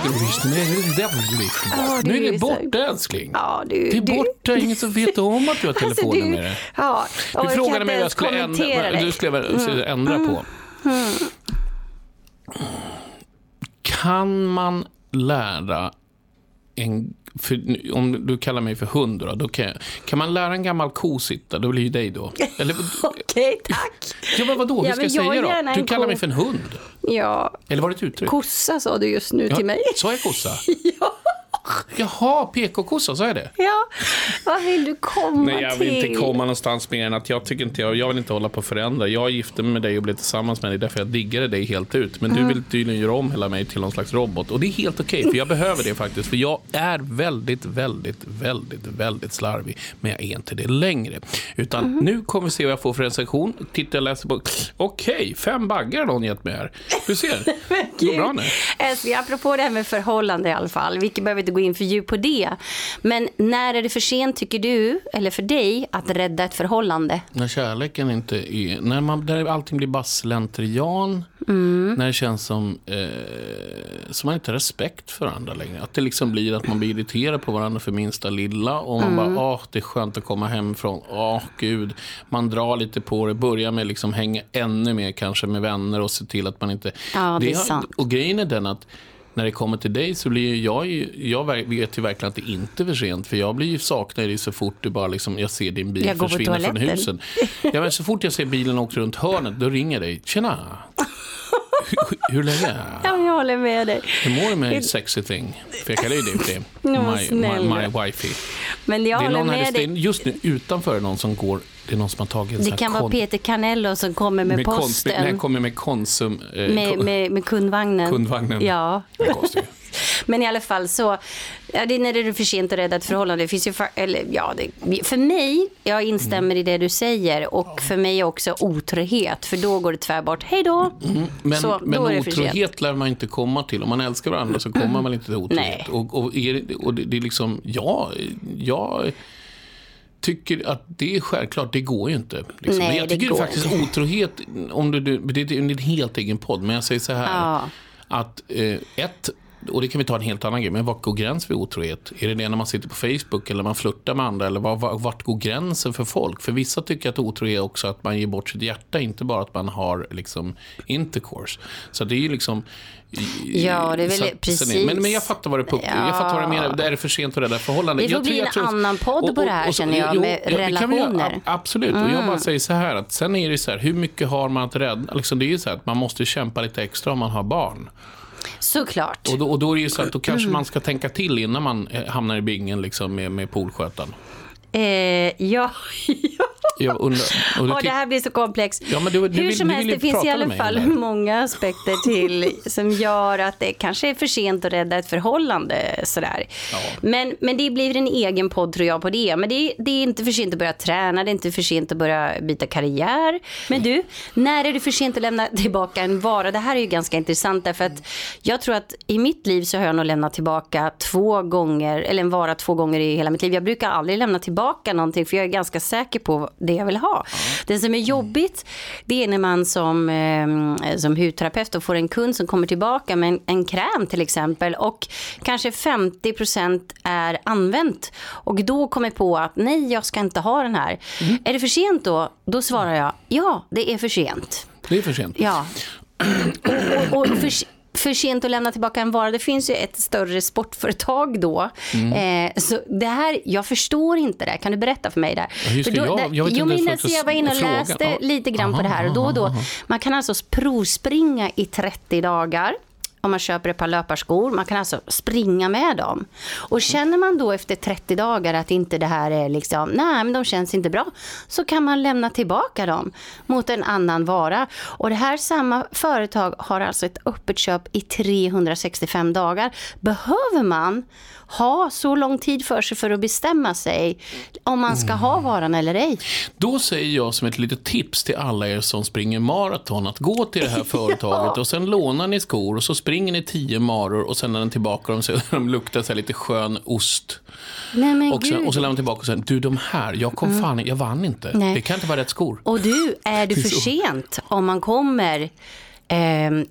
Ja, Nu är det borta älskling. Ja, du, Det är du- borta, ingen som vet om att du har Alltså, telefonen du, med dig. Ja, Du frågade mig vad jag skulle ändra, du skulle mm. ändra på. Kan man lära en... För, om du kallar mig för hund då, då kan, jag, kan man lära en gammal ko sitta? Då blir ju dig då. Eller, Okej, tack. ja, men vadå? Hur Ja, ska jag jag säga då? Du kallar ko. mig för en hund. Ja, Eller var det ett uttryck? kossa sa du just nu Ja, till mig. Sa jag kossa? Ja. Jaha, PK-kossa, sa jag det? Ja, vad vill du komma Nej, jag vill till? inte komma någonstans mer än att jag tycker inte jag, jag vill inte hålla på och förändra. Jag gifte mig med dig och blev tillsammans med dig därför jag diggade dig helt ut. Men Mm. du vill tydligen göra om hela mig till någon slags robot. Och det är helt okej, för jag behöver det faktiskt. För jag är väldigt, väldigt, väldigt, väldigt slarvig. Men jag är inte det längre. Utan Mhm. nu kommer vi se vad jag får för recension. Titta, jag läser på. Okej, fem baggar har någon gett mig här. Du ser, det går bra nu. Älskling, apropå det här med förhållande i alla fall. Vi behöver inte gå in för djupt på det. Men när är det för sent, tycker du, eller för dig, att rädda ett förhållande? När kärleken inte är... När man, där allting blir bara slentrian. Mm. När det känns som... Eh, som man inte har respekt för varandra längre. Att det liksom blir att man blir irriterad på varandra för minsta lilla. Och man Mm. bara, åh, det är skönt att komma hemifrån. Åh, gud. Man drar lite på det. Börjar med liksom hänga ännu mer kanske med vänner och se till att man inte... Ja, det är har- sant. Och grejen är den att när det kommer till dig så blir jag, ju- jag vet ju verkligen att det inte är för sent. För jag blir ju saknar dig så fort du bara liksom, jag ser din bil försvinna från husen. Ja, men så fort jag ser bilen åka runt hörnet, då ringer jag dig. Tjena! Hur, hur länge? Ja, jag håller med dig. Hur mår du med sexy thing? För jag kallar ju dig för det. My, my, my wifey. Men jag Det är någon med dig. just nu utanför är någon som går, det är någon som har tagit Det kan vara Peter Canello som kommer med, med posten. Nej, kommer med Konsum. Eh, med, med, med kundvagnen. Kundvagnen. Ja. Det kostar ju. Men i alla fall så, ja, det är när det är för sent att rädda ett förhållande. Det finns ju för, eller, ja, det, för mig, jag instämmer i det du säger och för mig också otrohet, för då går det tvärbort. Hej då! Men, Så, men då är det otrohet lär man inte komma till. Om man älskar varandra så kommer man inte till otrohet. Och, och, är det, och det, det är liksom, ja, jag tycker att det är självklart, det går ju inte. Liksom. Nej, men jag det tycker går faktiskt inte. otrohet, om du, du, det är en helt egen podd, men jag säger så här. Ja. Att eh, ett, och det kan vi ta en helt annan grej, men vart går gränsen vid otrohet? Är det det när man sitter på Facebook eller man flörtar med andra? Eller var, var, vart går gränsen för folk? För vissa tycker att otrohet är också att man ger bort sitt hjärta, inte bara att man har liksom intercourse. Så det är ju liksom... Ja, det är väl så- precis. Men, men jag fattar vad det är. Jag fattar vad du menar. Det är för sent att rädda förhållanden. Det får Jag tror- bli jag en tror- annan podd på det här, känner jag, med det kan vi göra. relationer. A- Absolut. Och jag Mm. bara säger så här att sen är det så här, hur mycket har man att rädda? Liksom, det är ju så här att man måste kämpa lite extra om man har barn. Såklart. Och då, och då är det ju så att då kanske Mm. man ska tänka till innan man eh, hamnar i bingen liksom med, med poolskötaren. Eh, ja, Jag undrar, och du och det här blir så komplext. Ja, men du- du Hur vill- som du helst, det finns i alla fall det många aspekter till som gör att det kanske är för sent att rädda ett förhållande. Sådär. Men, men det blir en egen podd tror jag på det. Men det är, det är inte för sent att börja träna, det är inte för sent att börja byta karriär. Men du, när är det för sent att lämna tillbaka en vara? Det här är ju ganska intressant därför att jag tror att i mitt liv så har jag nog lämnat tillbaka två gånger, eller en vara två gånger i hela mitt liv. Jag brukar aldrig lämna tillbaka någonting för jag är ganska säker på det jag vill ha. Det som är jobbigt det är när man som, eh, som hudterapeut får en kund som kommer tillbaka med en, en kräm till exempel och kanske 50% är använt och då kommer på att nej jag ska inte ha den här. Är det för sent då? Då svarar jag ja det är för sent. Det är för sent. Ja. Och, och, och för, för sent att lämna tillbaka en vara. Det finns ju ett större sportföretag då. Mm. Eh, så det här, jag förstår inte det. Kan du berätta för mig? Ja, ska för då, jag- jag vet jo, men jag var inne och frågan- läste lite grann på det här. Och då och då, man kan alltså provspringa i 30 dagar om man köper ett par löparskor. Man kan alltså springa med dem. Och känner man då efter 30 dagar att inte det här är liksom, nej men de känns inte bra, så kan man lämna tillbaka dem mot en annan vara. Och det här samma företag har alltså ett öppet köp i 365 dagar. Behöver man ha så lång tid för sig för att bestämma sig om man ska ha varan eller ej? Då säger jag som ett litet tips till alla er som springer maraton att gå till det här företaget och sen lånar ni skor och så springer ni tio maror och sen när den tillbaka dem så de luktar så lite skön ost. Nej men Och, sen, och så lämnar man tillbaka och säger du de här, jag kom Mm. fan, jag vann inte. Nej. Det kan inte vara rätt skor. Och du, är det för sent om man kommer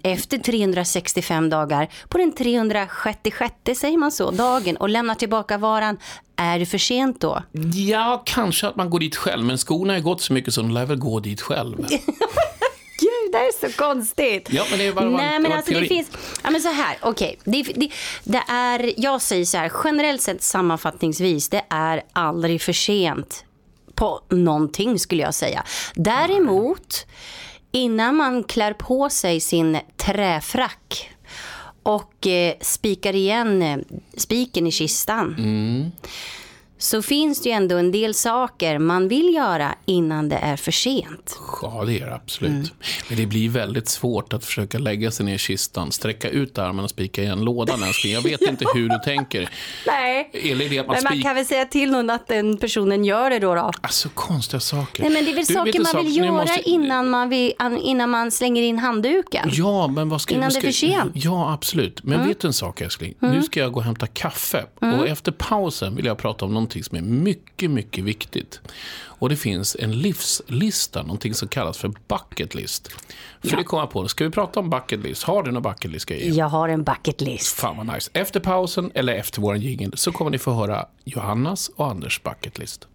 efter 365 dagar på den 366 säger man så, dagen och lämnar tillbaka varan, är det för sent då? Ja, kanske att man går dit själv, men skorna har gått så mycket så de lär väl gå dit själv. Gud, det är så konstigt. Ja, men det är bara- Nej, men alltså det finns... Ja, men så här, okej. Det, det, det är, jag säger så här, generellt sett sammanfattningsvis, det är aldrig för sent på någonting skulle jag säga. Däremot, innan man klär på sig sin träfrack och eh, spikar igen eh, spiken i kistan. Mm. Så finns det ju ändå en del saker man vill göra innan det är för sent. Ja, det är det absolut. Mm. Men det blir väldigt svårt att försöka lägga sig ner i kistan, sträcka ut armen och spika igen lådan. älskling. Jag vet inte hur du tänker. Nej, Eller det att man men man kan väl säga till någon att den personen gör det då. då. Alltså konstiga saker. Nej, men det är väl Du, saker man vill göra måste- innan, man vill, an- innan man slänger in handduken. Ja, men vad ska Innan vad det ska, är för sent. Ja, absolut. Men vet du en sak älskling? Mm. Nu ska jag gå och hämta kaffe. Mm. Och efter pausen vill jag prata om någonting som är mycket, mycket viktigt. Och det finns en livslista, någonting som kallas för bucket list. För det kommer jag på. Ska vi prata om bucket list? Har du någon bucket list grejer? Jag har en bucket list. Fan vad nice. Efter pausen, eller efter vår jingel, så kommer ni få höra Johannas och Anders bucket list.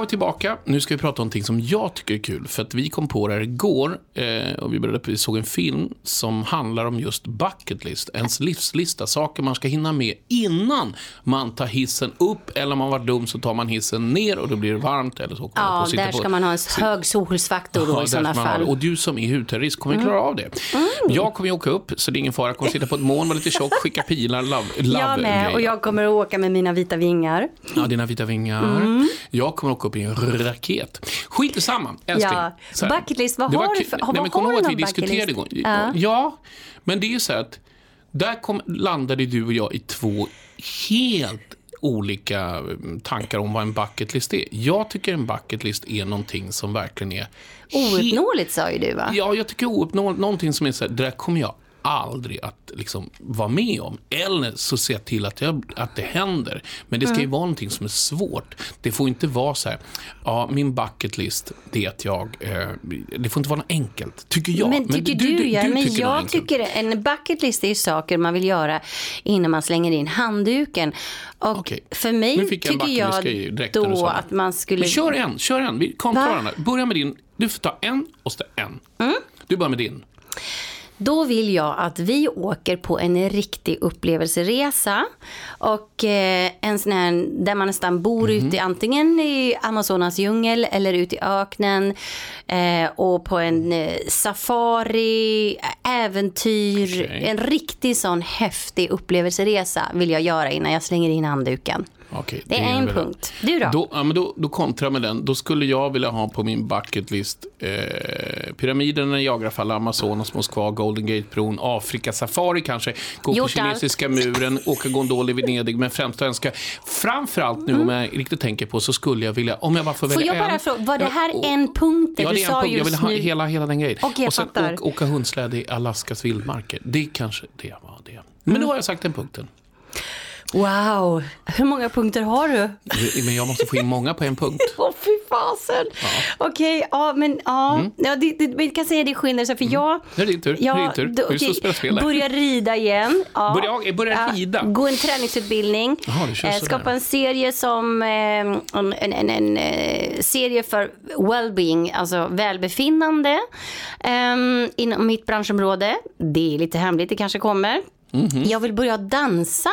Var vi tillbaka. Nu ska vi prata om någonting som jag tycker är kul. För att vi kom på det här igår eh, och vi, började, vi såg en film som handlar om just bucket list. Ens livslista, saker man ska hinna med innan man tar hissen upp. Eller om man var dum så tar man hissen ner och då blir det varmt. Eller så man Ja, och sitter där på- ska man ha en hög solskyddsfaktor då Ja, i sådana man fall. Och du som är hudterrorist kommer Mm. klara av det. Jag kommer ju åka upp, så det är ingen fara. Jag kommer sitta på ett moln, vara lite tjock, skicka pilar, love, love Jag med, grejer. och jag kommer att åka med mina vita vingar. Ja, dina vita vingar. Mm. Jag kommer åka upp i en raket. Skit samma, älskling. Ja. Så här. Bucket list, vad har du för- Nej, men har Kommer du ihåg att vi diskuterade igår? Ja. Ja, men det är så här att där kom, landade du och jag i två helt olika mm, tankar om vad en bucket list är. Jag tycker en bucket list är någonting som verkligen är Ouppnåeligt sa ju du va? Ja, jag tycker ouppnåeligt. Någonting som är så här, det där kommer jag aldrig att liksom vara med om. Eller så jag till att, jag, att det händer. Men det ska ju Mm. vara någonting som är svårt. Det får inte vara så här, ja, min bucket list, det är att jag... Eh, det får inte vara något enkelt, tycker jag. Men tycker du, ja, men tycker jag tycker en bucket list är ju saker man vill göra innan man slänger in handduken. Och Okej. för mig jag tycker jag du då att man skulle... Men kör en, kör en. Vi varandra. Börja med din. Du får ta en och så en. Mm. Du börjar med din. Då vill jag att vi åker på en riktig upplevelseresa. Och eh, en sån här där man nästan bor Mhm. ute, antingen i Amazonas djungel eller ute i öknen. Eh, och på en eh, safari, äventyr. Okej. En riktig sån häftig upplevelseresa vill jag göra innan jag slänger in handduken. Okej, Det är en väl- punkt. Du då? Då, ja, men då, då kontrar med den. Då skulle jag vilja ha på min bucket list eh, pyramiderna, Niagarafall, Amazonas, Moskva, Golden Gate-bron, Afrika, Safari kanske, gå på Gjort kinesiska muren, åka gondol i Venedig, men främst önska, framförallt nu om jag riktigt tänker på så skulle jag vilja, om jag bara får Mm. Får välja jag bara en. fråga, var det Ja, här och- en punkt? Ja, du det är en sa punkt. Jag vill just ha nu. hela, hela den grejen. Jag och sen fattar. åka, åka hundsläde i Alaskas vildmarker. Det kanske det var det. Men Mm. då har jag sagt den punkten. Wow, hur många punkter har du? Men jag måste få in många på en punkt. Åh fy fasen. Okej, ja men ja. Mm. ja det, det, vi kan säga det sig för jag... Nu är det din tur. Ja, är din tur. här. Börja rida igen. Ja. Börja- börja rida? Gå en träningsutbildning. Kör Eh, skapa en serie som... Eh, en, en, en, en eh, serie för well-being, alltså välbefinnande. Eh, inom mitt branschområde. Det är lite hemligt, det kanske kommer. Mhm. Jag vill börja dansa.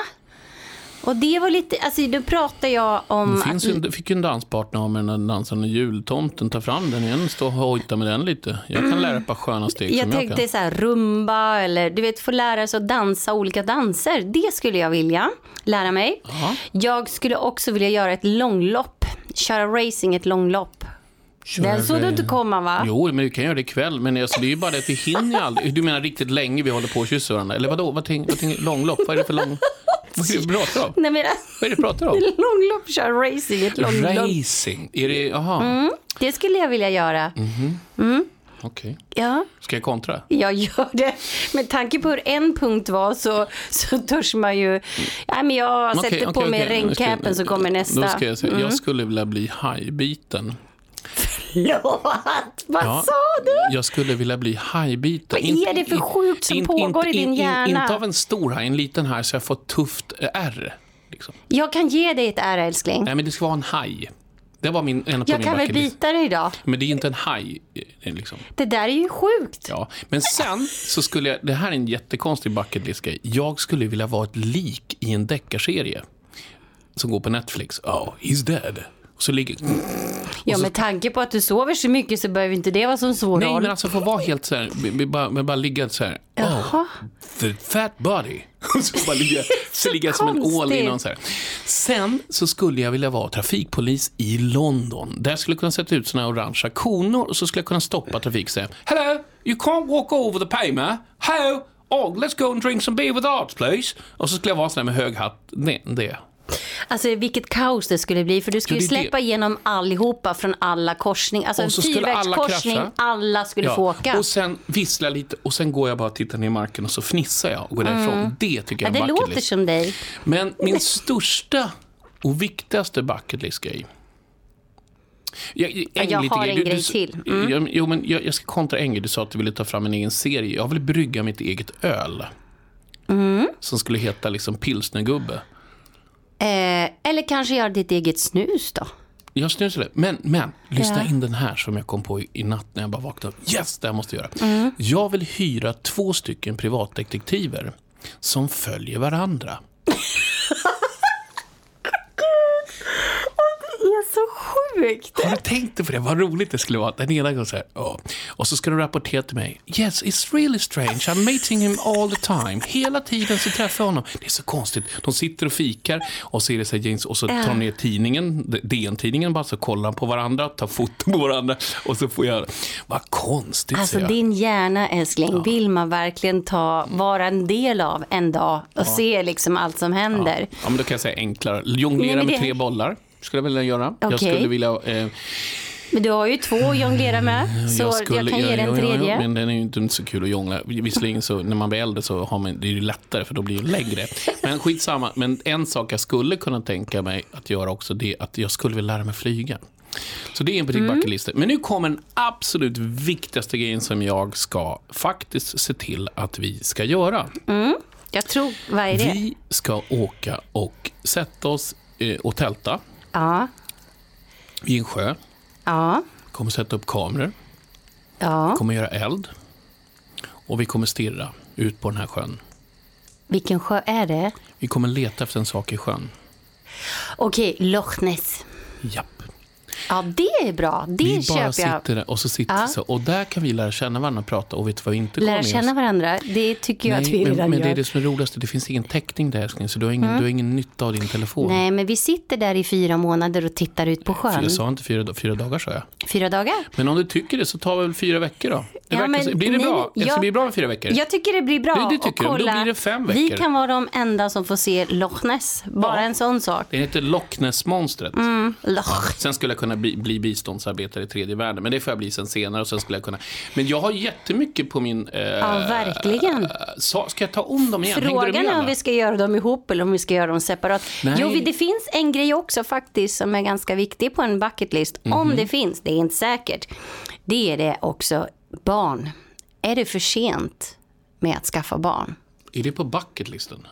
Och det var lite, alltså då pratar jag om... Det finns ju, en- fick ju en danspartner av med den dansande jultomten. Ta fram den igen, stå och hojta med den lite. Jag kan lära ett par sköna steg Jag som jag tänkte kan. så här rumba eller du vet få lära sig att dansa olika danser. Det skulle jag vilja lära mig. Ja. Jag skulle också vilja göra ett långlopp. Köra racing ett långlopp. Den såg du inte komma va? Jo, men vi kan göra det ikväll. Men alltså, det är ju bara det att vi hinner ju aldrig. Du menar riktigt länge vi håller på och kysser varandra? Eller vadå? Vad tänker vad tänk, långlopp? Vad är det för lång... Vad är det du pratar om? Nej men Vad är det du pratar om? långlopp, köra racing ett långlopp. Racing? Är det... Jaha. Mm, det skulle jag vilja göra. Mhm. Mm, Okej. ja. Ska jag kontra? Jag gör det. Med tanke på hur en punkt var så, så törs man ju... Ja, men jag sätter på okej, mig okej. Nu ska- regncapen så kommer nästa. Då ska jag säga, Mm. jag skulle vilja bli hajbiten. Förlåt, vad Ja, sa du? Jag skulle vilja bli hajbiten. Vad är det för sjukt som pågår i din hjärna? Inte av en stor haj, en liten haj så jag får tufft ärr. Liksom. Jag kan ge dig ett ära älskling. Nej, men det ska vara en haj. Det var min, en Jag kan väl bita dig idag? Men det är inte en haj. eh, Liksom. Det där är ju sjukt. Ja. Men sen så skulle jag, det här är en jättekonstig bucket list grej. Jag skulle vilja vara ett lik i en deckarserie. Som går på Netflix. Oh, he's dead. Och så ligger... Ja, med tanke på att du sover så mycket så behöver inte det vara som svår Nej, roll. men alltså få vara helt så här, vi bara, men bara ligga så här. Oh, the fat body. Och så bara ligga, så ligga som en ål i någon så här. Sen så skulle jag vilja vara trafikpolis i London. Där skulle jag kunna sätta ut såna här orangea konor och så skulle jag kunna stoppa trafik och säga Hello, you can't walk over the pavement. Hello, oh, let's go and drink some beer with arts please. Och så skulle jag vara sån här med hög hatt. Nej, det. Alltså vilket kaos det skulle bli för du skulle Ja, ju det är det. släppa igenom allihopa från alla korsningar. Alltså en Och så skulle alla fyrvägskorsning, krascha. alla skulle få åka. Och sen vissla lite och sen går jag bara och tittar ner i marken och så fnissar jag och går därifrån. Det tycker Mm. ja, jag är det en bucket låter list. som dig. Men min största och viktigaste bucket list-grej. Jag, en jag har en Du- grej du- till. Mm. Ja, men- Jo, men jag, jag ska kontra en grej. Du sa att du ville ta fram en egen serie. Jag vill brygga mitt eget öl. Mm. Som skulle heta liksom pilsnergubbe. Eh, eller kanske göra ditt eget snus då? Jag snusar det. Men, men lyssna Ja. in den här som jag kom på i, i natt när jag bara vaknade upp. Yes, det här måste jag göra. Mm. Jag vill hyra två stycken privatdetektiver som följer varandra. Det är så sjukt. Har du tänkt på det? Vad roligt det skulle vara. Den ena går så här, ja. Och så ska du rapportera till mig. Yes, it's really strange. I'm meeting him all the time. Hela tiden så träffar jag honom. Det är så konstigt. De sitter och fikar och så är det så här, James, och så tar de ner tidningen, DN-tidningen bara, så kollar på varandra, tar foton på varandra och så får jag... Vad konstigt, Alltså jag. din hjärna älskling vill man verkligen ta, vara en del av en dag och se liksom allt som händer. Ja, men då kan jag säga enklare. Jonglera med tre bollar. Skulle jag vilja göra. Jag Okej. skulle vilja... Eh, Men du har ju två att jonglera med, så jag, skulle- kan ge dig en tredje. Ja, men den är ju inte så kul att jongla. Visserligen så när man blir äldre så har man, det är ju lättare för då blir det längre. Men skitsamma. Men en sak jag skulle kunna tänka mig att göra också det är att jag skulle vilja lära mig flyga. Så det är en på Mm. Men nu kommer den absolut viktigaste grejen som jag ska faktiskt se till att vi ska göra. Jag tror, vad är det? Vi ska åka och sätta oss eh, och tälta Ja, i en sjö. ja, Kommer sätta upp kameror. ja. Kommer göra eld. Och vi kommer stirra ut på den här sjön. Vilken sjö är det? Vi kommer leta efter en sak i sjön. Okej, Loch Ness. Japp. Ja, det är bra. Det vi bara köper jag. sitter där och så sitter Ja. så. Och där kan vi lära känna varandra och prata. Och vet du vad vi inte Lära känna varandra, det tycker jag att vi men, redan men det gör. är det som är roligast. Det finns ingen täckning där älskling. Så du har ingen, du har ingen nytta av din telefon. Nej, men vi sitter där i fyra månader och tittar ut på sjön. jag sa inte fyra, fyra dagar sa jag. Fyra dagar? Men om du tycker det så tar vi väl fyra veckor då. Det Ja, men så- blir det nej, bra? jag- Det ska bli bra med fyra veckor? Jag tycker det blir bra. Det- det Och tycker jag. Då kolla, blir det fem Vi veckor. kan vara de enda som får se Loch Ness. Bara en sån sak. Det heter Loch Ness-monstret. Mm, Loch. Sen skulle jag kunna bli, biståndsarbetare i tredje världen, men det får jag bli sen senare. Och sen skulle jag kunna... Men jag har jättemycket på min... Eh, Ja, verkligen. sa, ska jag ta om dem igen? Frågan är om vi ska göra dem ihop eller om vi ska göra dem separat. Nej. Jo, det finns en grej också faktiskt som är ganska viktig på en bucket list. Mhm. Om det finns, det är inte säkert. Det är det också barn. Är det för sent med att skaffa barn? Är det på bucketlisten?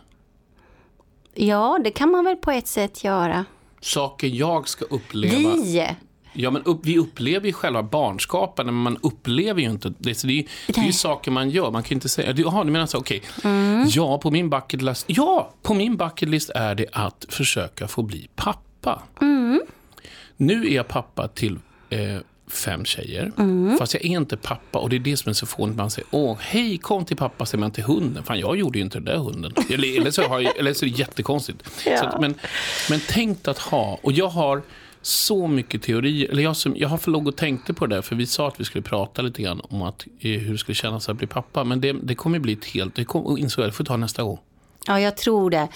Ja, det kan man väl på ett sätt göra. Saker jag ska uppleva. Vi! Ja, men upp, vi upplever ju själva barnskapen, men man upplever ju inte det. Så det, är, det är ju saker man gör. Man kan ju inte säga... Jaha, du menar så, okej. Mm. Ja, på min bucket list... Ja, på min bucket list är det att försöka få bli pappa. Mm. Nu är jag pappa till eh, fem tjejer. Mm. Fast jag är inte pappa och det är det som är så fånigt. Man säger, åh, hej, kom till pappa, säger man till hunden. Fan, jag gjorde ju inte den där hunden. Eller, eller, så, har jag, eller så är det jättekonstigt. Så att, men, men tänkt att ha, och jag har så mycket teorier, eller jag, som, jag har för låg och tänkte på det där, för vi sa att vi skulle prata lite grann om att, eh, hur det skulle kännas att bli pappa. Men det, det kommer bli ett helt, det kom, insåg jag, det får ta nästa gång. Ja, jag tror det.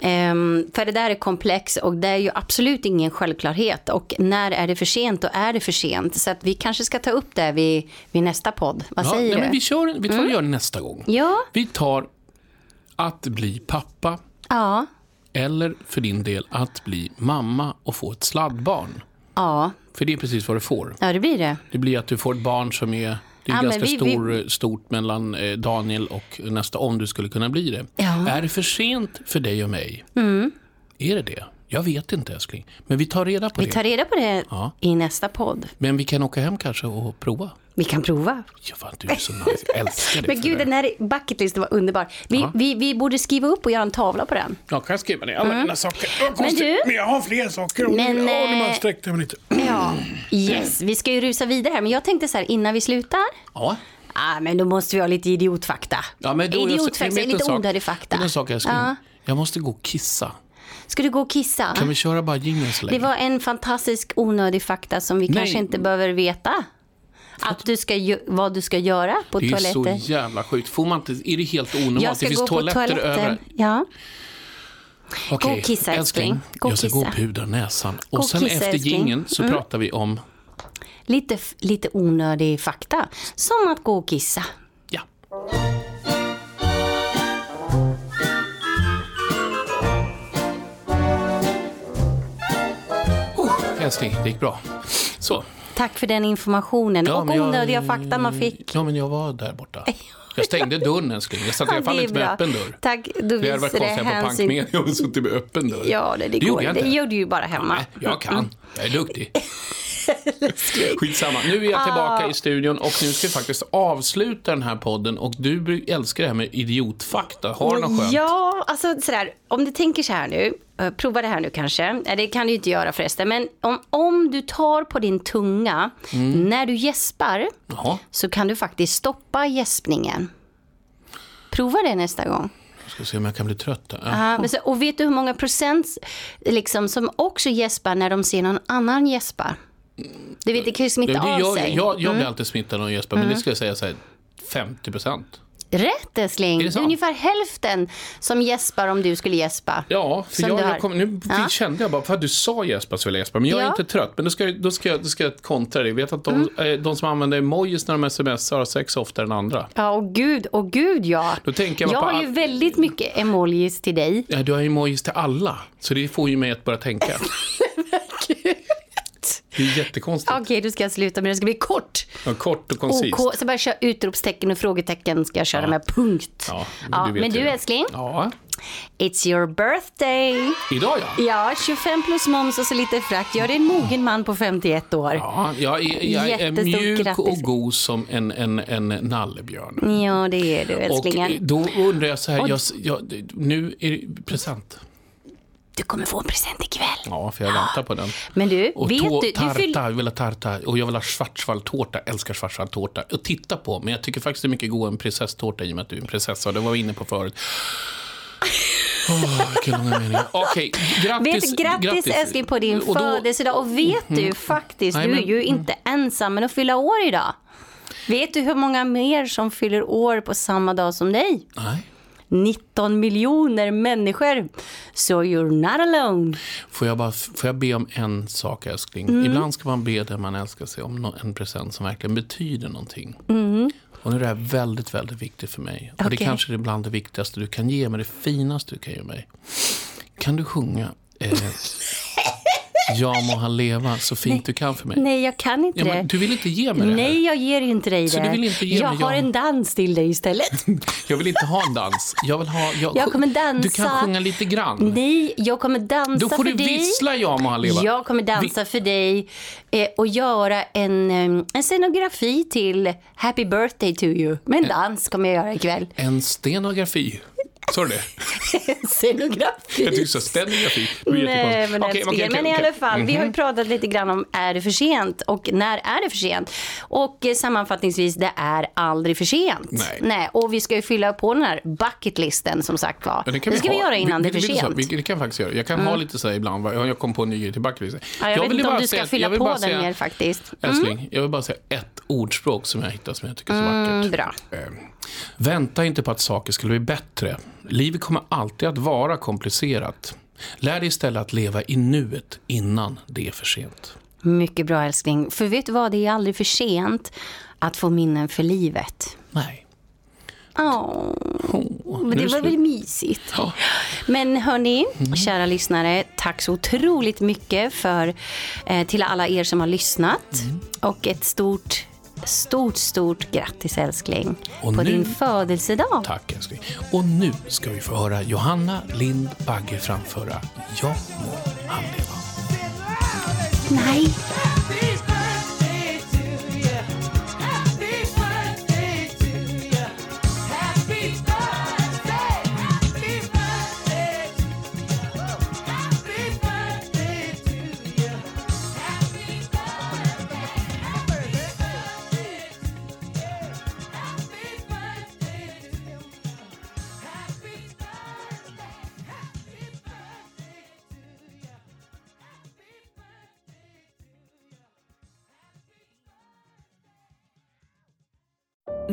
Ehm, för det där är komplex och det är ju absolut ingen självklarhet. Och när är det för sent, då är det för sent. Så att vi kanske ska ta upp det vid, vid nästa podd. Vad Ja, säger nej, du? men vi, kör, vi tar och gör det nästa gång. Ja, Vi tar att bli pappa, ja, eller för din del att bli mamma och få ett sladdbarn. ja, För det är precis vad du får. ja, det blir det. Det blir att du får ett barn som är det är Ja, ganska vi- stor, stort mellan eh, Daniel och nästa, om du skulle kunna bli det. Ja. Mm. Är det för sent för dig och mig? Är det det? Jag vet inte älskling. Men vi tar reda på Vi det. tar reda på det Ja. i nästa podd. Men vi kan åka hem kanske och prova. Vi kan prova. Ja, vad du är så nice. Jag älskar dig Men gud, det. den här bucketlisten var underbar. Vi, Ja. vi, vi borde skriva upp och göra en tavla på den. Jag kan skriva ner alla Mm. mina saker. Vad Men du- Men jag har fler saker. Men, Men, ja, nu eh, man sträckte mig lite. Ja, yes. Vi ska ju rusa vidare här, men jag tänkte så här innan vi slutar. Ja. Ah, men då måste vi ha lite idiotfakta. Ja, men då, jag- idiotfakta, vet en lite onödig fakta. En sak älskling. Ja. Jag måste gå och kissa. Ska du gå och kissa? Kan vi köra bara jingeln så länge? Det var en fantastisk onödig fakta som vi Nej. kanske inte behöver veta. Att du ska, vad du ska göra på det är toaletter. så jävla sjukt. Får man inte, är det helt onormalt? Jag Det ska finns gå på toaletter toaletten. överallt. Ja. Okej, Gå och kissa, älskling. Gå och jag ska gå och kissa. pudra näsan. Och och sen kissa, efter jingeln så Mm. pratar vi om... Lite, lite onödig fakta. Som att gå och kissa. Ja. Oh, älskling, det gick bra. Så. Tack för den informationen Ja, och jag- onödiga fakta man fick. Ja, men jag var där borta. Jag stängde dörren älskling. Jag satt i Ja, alla fall det inte med öppen dörr. Tack, då Det hade varit det konstigt på hänsyn. Pankmedia om jag suttit med öppen dörr. Ja, det, det, Det gjorde jag det inte. gör du ju bara hemma. Nej, jag kan. Jag är duktig. Skitsamma. Nu är jag tillbaka Ah. i studion och nu ska vi faktiskt avsluta den här podden. Och du älskar det här med idiotfakta. Har du något skönt? Ja, alltså sådär, om du tänker så här nu, eh, prova det här nu kanske, Nej, det kan du inte göra förresten, men om, om du tar på din tunga Mm. när du gäspar Jaha, så kan du faktiskt stoppa gäspningen. Prova det nästa gång. jag ska se om jag kan bli trött. Ja. Men så, och vet du hur många procent liksom, som också gäspar när de ser någon annan gäspa? Du vet, det kan ju smitta Det, det, av jag, sig. jag, jag blir Mm. alltid smittad av Jesper, men det skulle jag säga så här, 50 procent. Rätt älskling. Är det Det är ungefär hälften som gäspar om du skulle gäspa. Ja, för jag, jag kom, nu Ja. kände jag bara, för att du sa Jesper så vill jag Jesper, men jag är Ja. inte trött. Men då ska, jag- då ska, jag, då ska jag kontra det. Jag vet att de, Mm. eh, de som använder emojis när de smsar har sex oftare än andra. Ja, och gud, och gud ja. Då tänker jag Jag har ju väldigt mycket emojis till dig. Ja, du har emojis till alla, så det får ju mig att börja tänka. det är jättekonstigt. Okej, då ska jag sluta, men det ska bli kort. Ja, kort och koncist. OK, så bara köra utropstecken och frågetecken ska jag köra med punkt. Ja, Ja, men du älskling, Ja, it's your birthday. idag ja. Ja, 25 plus moms och så lite frakt. Jag är en mogen man på 51 år. Ja, jag är, jag är mjuk grattis. och god som en, en, en nallebjörn. Ja, det är du Och älsklingen. då undrar jag så här, Och- jag, jag, nu är det present. Du kommer få en present ikväll. Ja, för jag väntar på den. Men du, Och vet du, du tarta, fyll... jag vill ha tarta och jag vill ha schwarzwaldtårta, älskar schwarzwaldtårta. Och titta på, men jag tycker faktiskt det är mycket godare än prinsesstårta i och med att du är en prinsessa. Det var vi inne på förut. Åh, vilka långa meningar. Okej, grattis. Vet, grattis, älskling på din Och då- födelsedag. Och vet du Mhm. faktiskt, Nej, du är men- ju inte ensam med att fylla år idag. Vet du hur många mer som fyller år på samma dag som dig? Nej. 19 miljoner människor. So you're not alone. Får jag, bara, får jag be om en sak, älskling? Mm. Ibland ska man be den man älskar sig om en present som verkligen betyder någonting. Mm. Och nu är det här väldigt, väldigt viktigt för mig. Och det kanske är bland det viktigaste du kan ge mig, det finaste du kan ge mig. Kan du sjunga eh, Ja må han leva så fint du kan för mig? Nej, jag kan inte Ja, det. du vill inte ge mig det här? Nej, jag ger inte dig Så det. du vill inte ge jag mig har ja? en dans till dig istället. Jag vill inte ha en dans. Jag vill ha... Jag, Jag kommer dansa. Du kan sjunga lite grann. Nej, jag kommer dansa Då får för du dig. vissla Ja må han leva. Jag kommer dansa för dig eh, och göra en, eh, en scenografi till Happy birthday to you. Med en dans kommer jag göra ikväll. En stenografi. Sa du det? scenografi. Jag tyckte. Det var Nej, men, älskling, okej, men i alla fall, vi har ju Mhm. pratat lite grann om är det för sent och när är det för sent? Och eh, sammanfattningsvis, det är aldrig för sent. Nej. och vi ska ju fylla på den här bucketlisten som sagt var. Ja, det, kan ska vi, ha. göra innan Vi- det är vi- för vi- sent. vi- Det kan jag faktiskt göra. Jag kan Mm. ha lite så här ibland. Jag kom på en ny grej till backlist. Ja, jag, vet vill inte om du ska säga- fylla jag på den säga- mer faktiskt. Älskling, jag vill bara säga ett ordspråk som jag hittat som jag tycker är så Mm, vackert. bra. Eh, Vänta inte på att saker skulle bli bättre. Livet kommer alltid att vara komplicerat. Lär dig istället att leva i nuet innan det är för sent. Mycket bra älskling. För vet du vad, det är aldrig för sent att få minnen för livet. Nej. Åh, nu det var väl mysigt. Men hörni, Mm. kära lyssnare, tack så otroligt mycket för, eh, till alla er som har lyssnat. Mm. Och ett stort, stort, stort grattis älskling Och på nu- din födelsedag. Tack älskling. Och nu ska vi få höra Johanna Lind Bagge framföra Ja må han leva. Nej.